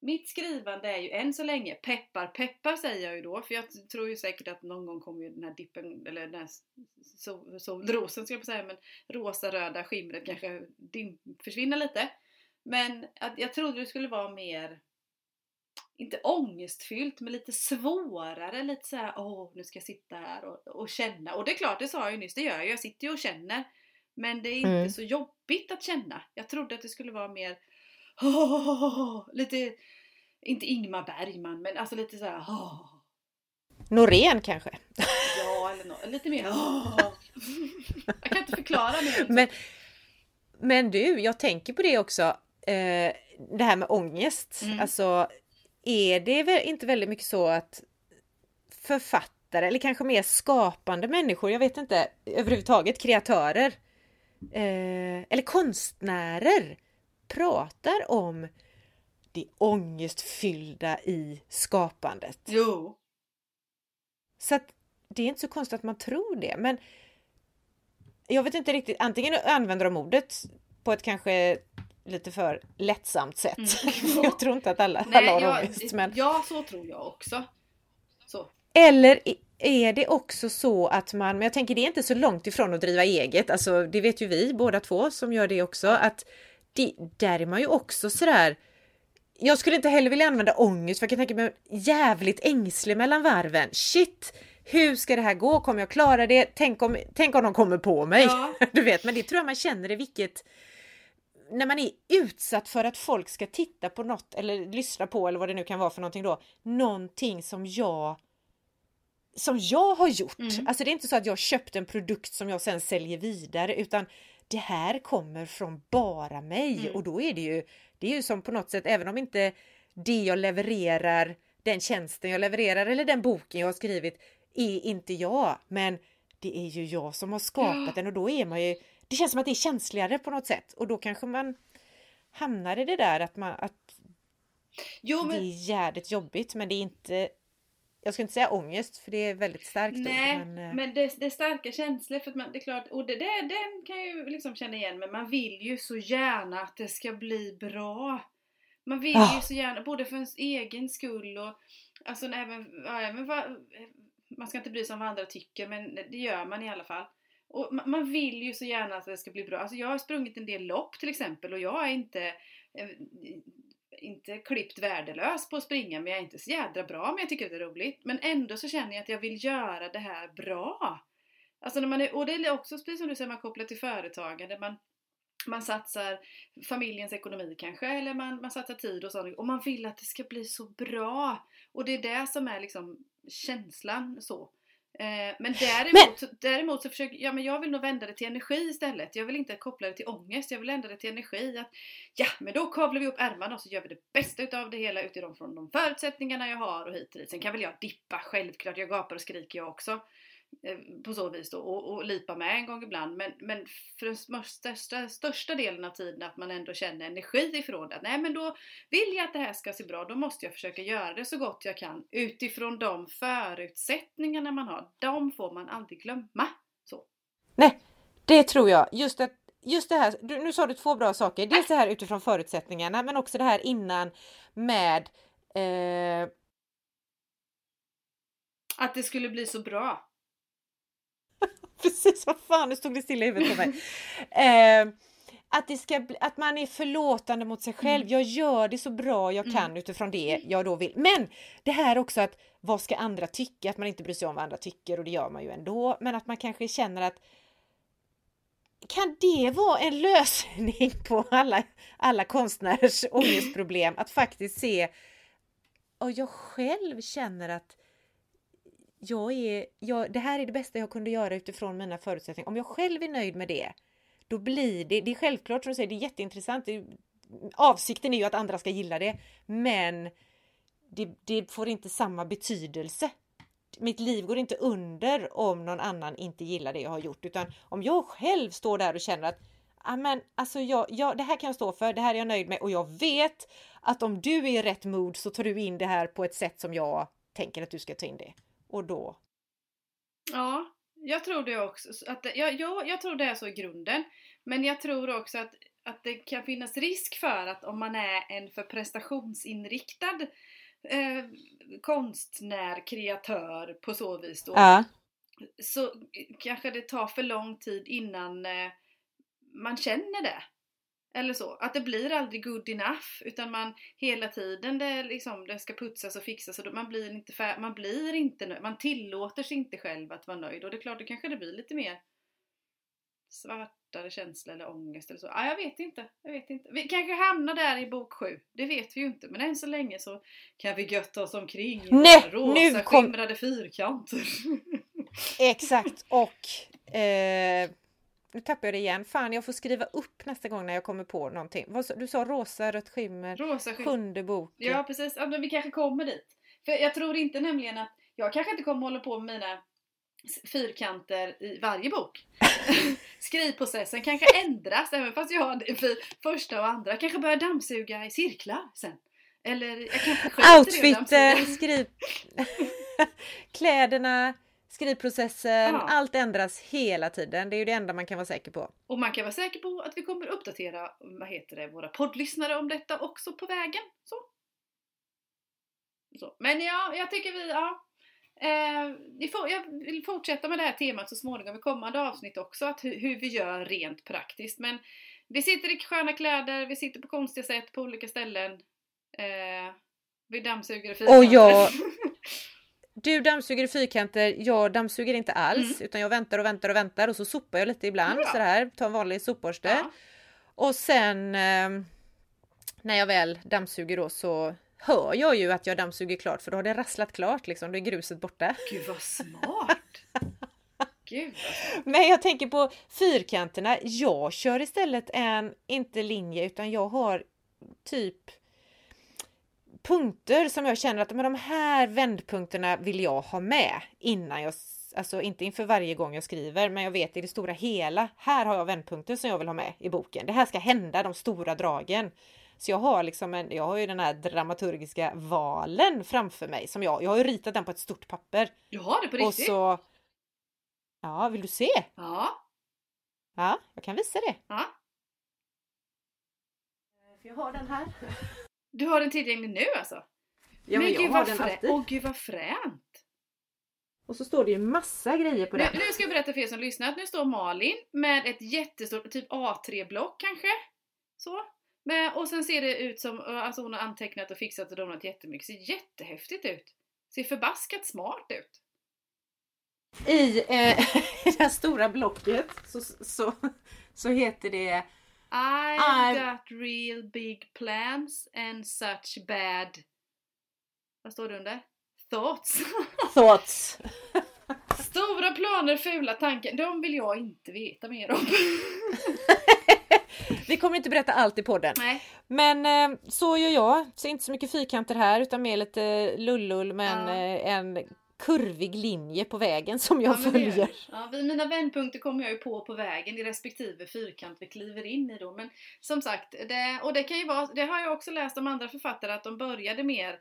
mitt skrivande är ju än så länge peppar peppar säger jag ju då för jag tror ju säkert att någon gång kommer ju den här dippen eller den här solrosen ska jag säga men rosa röda skimret kanske dim, försvinner lite. Men att jag trodde det skulle vara mer inte ångestfyllt men lite svårare, lite såhär åh nu ska jag sitta här och, och känna. Och det är klart, det sa jag ju nyss, det gör jag. Jag sitter ju och känner. Men det är inte mm. så jobbigt att känna. Jag trodde att det skulle vara mer oh, lite, inte Ingmar Bergman, men alltså lite såhär oh. Norén kanske? Ja, eller no lite mer oh. Jag kan inte förklara mer. Men Men du, jag tänker på det också, eh, det här med ångest. Mm. Alltså, är det inte väldigt mycket så att författare eller kanske mer skapande människor, jag vet inte, överhuvudtaget kreatörer eh, eller konstnärer pratar om det ångestfyllda i skapandet. Jo. Så att det är inte så konstigt att man tror det, men jag vet inte riktigt, antingen använder de ordet på ett kanske lite för lättsamt sätt. Mm. jag tror inte att alla, Nej, alla har jag, ångest. Men... Ja, så tror jag också. Så. Eller är det också så att man, men jag tänker det är inte så långt ifrån att driva eget, alltså det vet ju vi båda två som gör det också, att det, där är man ju också sådär jag skulle inte heller vilja använda ångest för jag kan tänka mig jävligt ängslig mellan varven. Shit! Hur ska det här gå? Kommer jag klara det? Tänk om, tänk om de kommer på mig? Ja. Du vet, men det tror jag man känner i vilket när man är utsatt för att folk ska titta på något eller lyssna på eller vad det nu kan vara för någonting då. Någonting som jag som jag har gjort. Mm. Alltså det är inte så att jag köpt en produkt som jag sen säljer vidare utan det här kommer från bara mig mm. och då är det ju, det är ju som på något sätt, även om inte det jag levererar, den tjänsten jag levererar eller den boken jag har skrivit är inte jag, men det är ju jag som har skapat den och då är man ju, det känns som att det är känsligare på något sätt och då kanske man hamnar i det där att man att jo, men... det är jävligt jobbigt men det är inte jag ska inte säga ångest för det är väldigt starkt Nej, ord, men, eh, men det, det, är starka känslor för att man, det är klart, och det, det, den kan jag ju liksom känna igen men man vill ju så gärna att det ska bli bra. Man vill oh. ju så gärna, både för ens egen skull och alltså även, ja, även vad, man ska inte bry sig om vad andra tycker men det gör man i alla fall. Och man vill ju så gärna att det ska bli bra. Alltså jag har sprungit en del lopp till exempel och jag är inte eh, inte klippt värdelös på att springa men jag är inte så jädra bra men jag tycker att det är roligt. Men ändå så känner jag att jag vill göra det här bra. Alltså när man är, och det är också precis som du säger, man kopplar till företagande. Man, man satsar familjens ekonomi kanske eller man, man satsar tid och sånt och man vill att det ska bli så bra. Och det är det som är liksom känslan så. Eh, men däremot, men... däremot så försöker ja, men jag vill nog vända det till energi istället. Jag vill inte koppla det till ångest, jag vill vända det till energi. Att, ja, men då kavlar vi upp ärmarna och så gör vi det bästa utav det hela utifrån de förutsättningarna jag har och hit och dit. Sen kan väl jag dippa, självklart. Jag gapar och skriker jag också. Eh, på så vis då och, och lipa med en gång ibland men, men för den största, största delen av tiden att man ändå känner energi ifrån det. Nej men då vill jag att det här ska se bra, då måste jag försöka göra det så gott jag kan utifrån de förutsättningarna man har. De får man aldrig glömma. Så. Nej, det tror jag. Just att Just det här, nu sa du två bra saker. Dels det här utifrån förutsättningarna men också det här innan med eh... Att det skulle bli så bra. Precis, vad fan, nu stod det stilla i huvudet på mig. Eh, att, det ska bli, att man är förlåtande mot sig själv. Mm. Jag gör det så bra jag kan mm. utifrån det jag då vill. Men det här också att vad ska andra tycka? Att man inte bryr sig om vad andra tycker och det gör man ju ändå. Men att man kanske känner att kan det vara en lösning på alla, alla konstnärers ångestproblem? Att faktiskt se och jag själv känner att jag är, jag, det här är det bästa jag kunde göra utifrån mina förutsättningar. Om jag själv är nöjd med det, då blir det, det är självklart som du säger, det är jätteintressant. Det, avsikten är ju att andra ska gilla det, men det, det får inte samma betydelse. Mitt liv går inte under om någon annan inte gillar det jag har gjort, utan om jag själv står där och känner att ah, Amen, alltså jag, jag, det här kan jag stå för, det här är jag nöjd med och jag vet att om du är i rätt mod så tar du in det här på ett sätt som jag tänker att du ska ta in det och då? Ja, jag tror det också. Att, jag, jag, jag tror det är så i grunden. Men jag tror också att, att det kan finnas risk för att om man är en för prestationsinriktad eh, konstnär, kreatör på så vis då. Ja. Så kanske det tar för lång tid innan eh, man känner det. Eller så. Att det blir aldrig good enough utan man hela tiden det, liksom, det ska putsas och fixas och man blir inte fär, man blir inte man tillåter sig inte själv att vara nöjd och det är klart, då kanske det blir lite mer svartare känsla eller ångest eller så. Ja, jag vet inte. Jag vet inte. Vi kanske hamnar där i bok 7. Det vet vi ju inte. Men än så länge så kan vi götta oss omkring i Nej, rosa nu kom... skimrade fyrkanter. Exakt och eh, nu tappar jag det igen. Fan, jag får skriva upp nästa gång när jag kommer på någonting. Du sa rosa, rött skimmer, rosa skimmer. sjunde bok. Ja, precis. Ja, men vi kanske kommer dit. För jag tror inte nämligen att jag kanske inte kommer hålla på med mina fyrkanter i varje bok. Skrivprocessen kanske ändras även fast jag har det första och andra. kanske börjar dammsuga i cirklar sen. Eller jag kanske Outfiten, skriv... Kläderna, skrivprocessen, ja. allt ändras hela tiden. Det är ju det enda man kan vara säker på. Och man kan vara säker på att vi kommer uppdatera vad heter det, våra poddlyssnare om detta också på vägen. Så. Så. Men ja, jag tycker vi, ja. Eh, får, jag vill fortsätta med det här temat så småningom i kommande avsnitt också, att hur, hur vi gör rent praktiskt. Men vi sitter i sköna kläder, vi sitter på konstiga sätt på olika ställen. Eh, vi dammsuger i fyrkanter. Och jag, du dammsuger i fyrkanter, jag dammsuger inte alls mm. utan jag väntar och väntar och väntar och så sopar jag lite ibland ja. sådär, tar en vanlig sopborste. Ja. Och sen eh, när jag väl dammsuger då så hör jag ju att jag dammsuger klart för då har det rasslat klart liksom, då är gruset borta. Gud vad smart! Gud Men jag tänker på fyrkanterna. Jag kör istället en, inte linje, utan jag har typ punkter som jag känner att men de här vändpunkterna vill jag ha med innan jag, alltså inte inför varje gång jag skriver, men jag vet i det stora hela. Här har jag vändpunkter som jag vill ha med i boken. Det här ska hända, de stora dragen. Så jag har liksom en, jag har ju den här dramaturgiska valen framför mig som jag, jag har ju ritat den på ett stort papper. Du har det på riktigt? Och så, ja, vill du se? Ja. Ja, jag kan visa det. Ja. Jag har den här. Du har den tillgänglig nu alltså? Ja, men, men gud, vad frä... Åh gud vad fränt! Och så står det ju massa grejer på den. Nu, nu ska jag berätta för er som lyssnar att nu står Malin med ett jättestort, typ A3-block kanske. Så. Men, och sen ser det ut som, alltså hon har antecknat och fixat och donat jättemycket. Ser jättehäftigt ut. Ser förbaskat smart ut. I eh, det här stora blocket så, så, så heter det I I've got real big plans and such bad... Vad står det under? Thoughts. Thoughts. Stora planer, fula tankar. De vill jag inte veta mer om. Vi kommer inte berätta allt i podden. Nej. Men eh, så gör jag. Så inte så mycket fyrkanter här utan mer lite lullull men ja. eh, en kurvig linje på vägen som jag ja, följer. Ja, mina vändpunkter kommer jag ju på på vägen i respektive fyrkant vi kliver in i då. Men som sagt, det, och det kan ju vara, det har jag också läst om andra författare att de började mer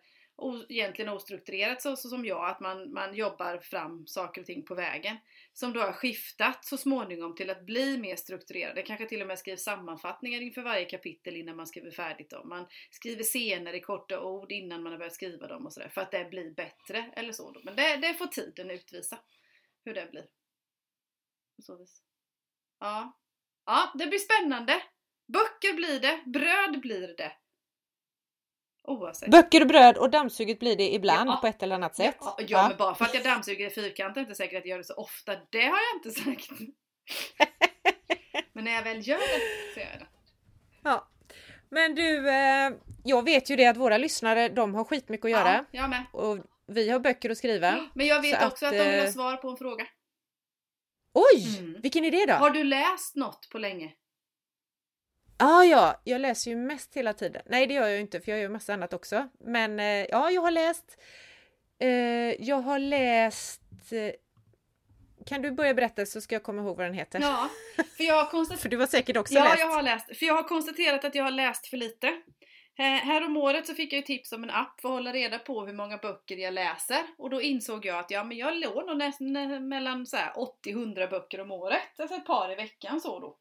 egentligen ostrukturerat så, så som jag, att man, man jobbar fram saker och ting på vägen. Som då har skiftat så småningom till att bli mer strukturerade. Kanske till och med skriver sammanfattningar inför varje kapitel innan man skriver färdigt dem. Man skriver scener i korta ord innan man har börjat skriva dem och sådär. För att det blir bättre eller så. Då. Men det, det får tiden utvisa hur det blir. Så vis. Ja. ja, det blir spännande. Böcker blir det, bröd blir det. Oavsett. Böcker och bröd och dammsuget blir det ibland ja. på ett eller annat sätt. Ja, ja, ja. men bara för att jag dammsuger i fyrkant är inte säkert att jag gör det så ofta. Det har jag inte sagt. men när jag väl gör det så gör jag det. Ja. Men du, eh, jag vet ju det att våra lyssnare de har skitmycket att göra. Ja, jag med. Och vi har böcker att skriva. Men jag vet också att, att de vill ha eh, svar på en fråga. Oj! Mm. Vilken är det då? Har du läst något på länge? Ah, ja, jag läser ju mest hela tiden. Nej, det gör jag inte för jag gör massa annat också. Men eh, ja, jag har läst. Eh, jag har läst. Eh, kan du börja berätta så ska jag komma ihåg vad den heter? Ja, för jag har konstaterat. för du har säkert också ja, läst. Ja, jag har läst. För jag har konstaterat att jag har läst för lite. Eh, här om året så fick jag ju tips om en app för att hålla reda på hur många böcker jag läser. Och då insåg jag att ja, men jag lånar nästan mellan 80-100 böcker om året. Alltså ett par i veckan så då.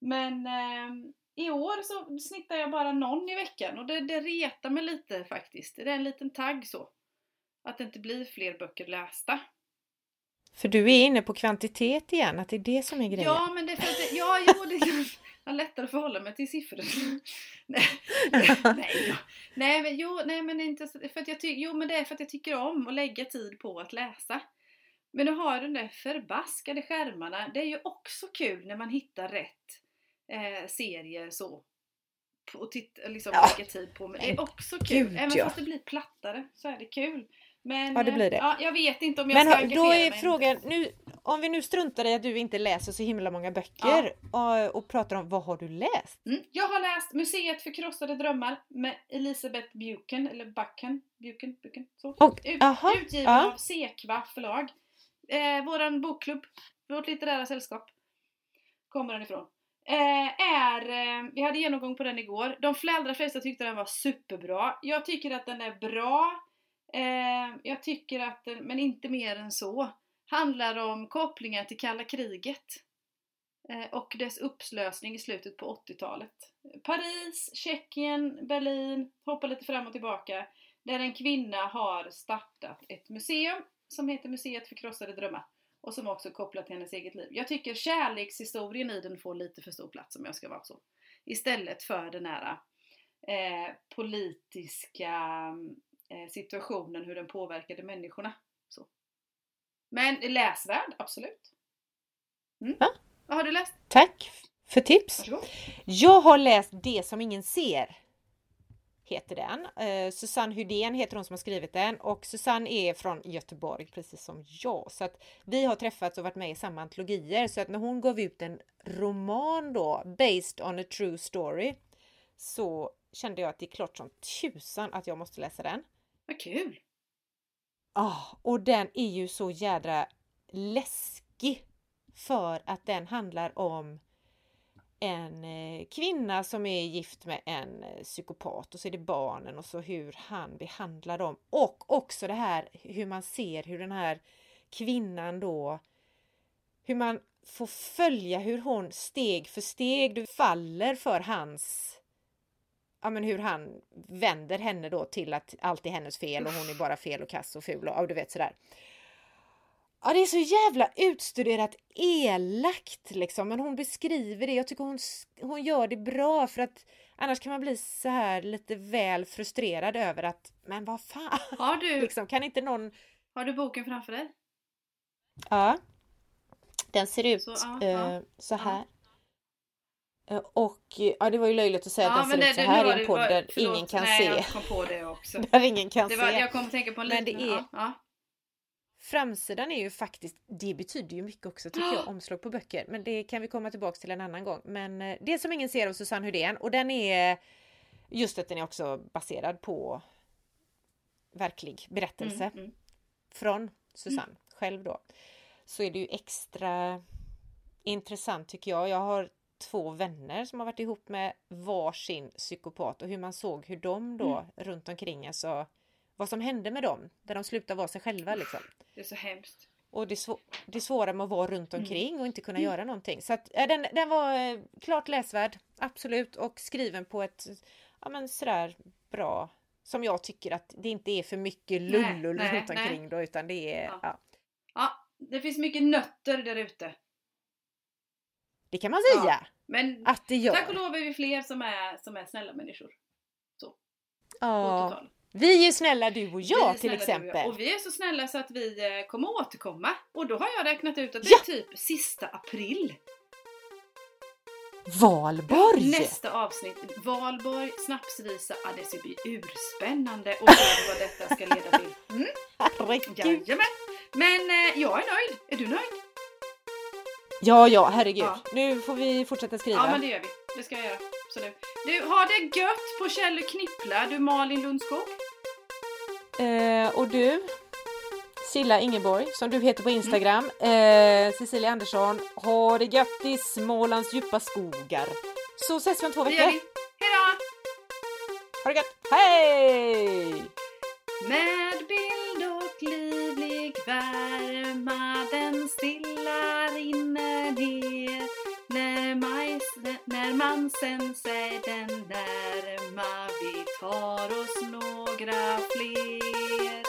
Men eh, i år så snittar jag bara någon i veckan och det, det retar mig lite faktiskt. Det är en liten tagg så. Att det inte blir fler böcker lästa. För du är inne på kvantitet igen, att det är det som är grejen? Ja, men det är för att det, ja, jo, det är lättare att förhålla mig till siffror. nej, nej, nej, men jo, nej, men inte för att jag tycker, jo, men det är för att jag tycker om att lägga tid på att läsa. Men att ha de där förbaskade skärmarna, det är ju också kul när man hittar rätt eh, serier så. Och titta, liksom ja. lägga tid på. Men det är också kul. Gud, Även ja. fast det blir plattare så är det kul. Men, ja, det blir det. Ja, jag vet inte om jag men, ska engagera Då är mig. frågan, nu, om vi nu struntar i att du inte läser så himla många böcker ja. och, och, pratar om vad har du läst? Mm. Jag har läst Museet för krossade drömmar med Elisabeth Buchen, eller Bucken, Buchen, Buchen så. Och, Ut, utgiven ja. av Sekva förlag. Eh, våran bokklubb, vårt litterära sällskap, kommer den ifrån. Eh, är, eh, vi hade genomgång på den igår. De allra flesta tyckte den var superbra. Jag tycker att den är bra. Eh, jag tycker att den, men inte mer än så handlar om kopplingar till kalla kriget eh, och dess uppslösning i slutet på 80-talet. Paris, Tjeckien, Berlin, hoppar lite fram och tillbaka, där en kvinna har startat ett museum som heter Museet för krossade drömmar och som också kopplat till hennes eget liv. Jag tycker kärlekshistorien i den får lite för stor plats om jag ska vara så. Istället för den här eh, politiska eh, situationen, hur den påverkade människorna. Men läsvärd, absolut. Mm. Ja. Vad har du läst? Tack för tips. Varsågod. Jag har läst Det som ingen ser. Heter den. Eh, Susanne Hudén heter hon som har skrivit den och Susanne är från Göteborg precis som jag. Så att vi har träffats och varit med i samma antologier så att när hon gav ut en roman då, based on a true story, så kände jag att det är klart som tusan att jag måste läsa den. Vad kul! Oh, och den är ju så jädra läskig för att den handlar om en eh, kvinna som är gift med en eh, psykopat och så är det barnen och så hur han behandlar dem och också det här hur man ser hur den här kvinnan då hur man får följa hur hon steg för steg faller för hans ja, men hur han vänder henne då till att allt är hennes fel och hon är bara fel och kass och ful och, och du vet sådär. Ja, det är så jävla utstuderat elakt liksom, men hon beskriver det. Jag tycker hon, hon gör det bra för att annars kan man bli så här lite väl frustrerad över att, men vad fan! Har du, liksom, kan inte någon... Har du boken framför dig? Ja. Den ser ut så, ja, eh, ja, så här. Eh, och ja, det var ju löjligt att säga ja, att den ser ut så här i en podd där ingen kan nej, se. Jag kom på det också. där ingen kan det var, se. Jag kom att tänka på en liten, Men det är, ja. Framsidan är ju faktiskt, det betyder ju mycket också tycker jag, omslag på böcker. Men det kan vi komma tillbaks till en annan gång. Men eh, det som ingen ser av Susanne Hudén och den är just att den är också baserad på verklig berättelse mm, mm. från Susanne mm. själv då. Så är det ju extra intressant tycker jag. Jag har två vänner som har varit ihop med varsin psykopat och hur man såg hur de då mm. runt omkring, alltså vad som hände med dem, där de slutade vara sig själva liksom. Det är så hemskt. Och det, svå det svåra med att vara runt mm. omkring mm. och inte kunna mm. göra någonting. Så att, äh, den, den var eh, klart läsvärd, absolut, och skriven på ett ja, men sådär bra som jag tycker att det inte är för mycket lullull runt omkring nej. då utan det är... Ja. ja. Ja. det finns mycket nötter där ute. Det kan man säga. Ja, men att det gör. tack och lov är vi fler som är, som är snälla människor. Så. Ja. Vi är snälla du och jag till exempel. Och, och vi är så snälla så att vi eh, kommer återkomma. Och då har jag räknat ut att det ja. är typ sista april. Valborg! Nästa avsnitt, Valborg, snapsvisa, ja det ska bli urspännande och vad detta ska leda till. Mm? Herregud! Jajamän! Men eh, jag är nöjd, är du nöjd? Ja, ja, herregud. Ja. Nu får vi fortsätta skriva. Ja, men det gör vi. Det ska jag göra. Så du, du har det gött på Kjell Knippla, du Malin Lundskog. Eh, och du, Silla Ingeborg, som du heter på Instagram. Mm. Eh, Cecilia Andersson, ha det gött i Smålands djupa skogar. Så ses vi om två veckor. Vi. Hejdå! Ha det gött. Hej! Med bild när man sig den närma vi tar oss några fler.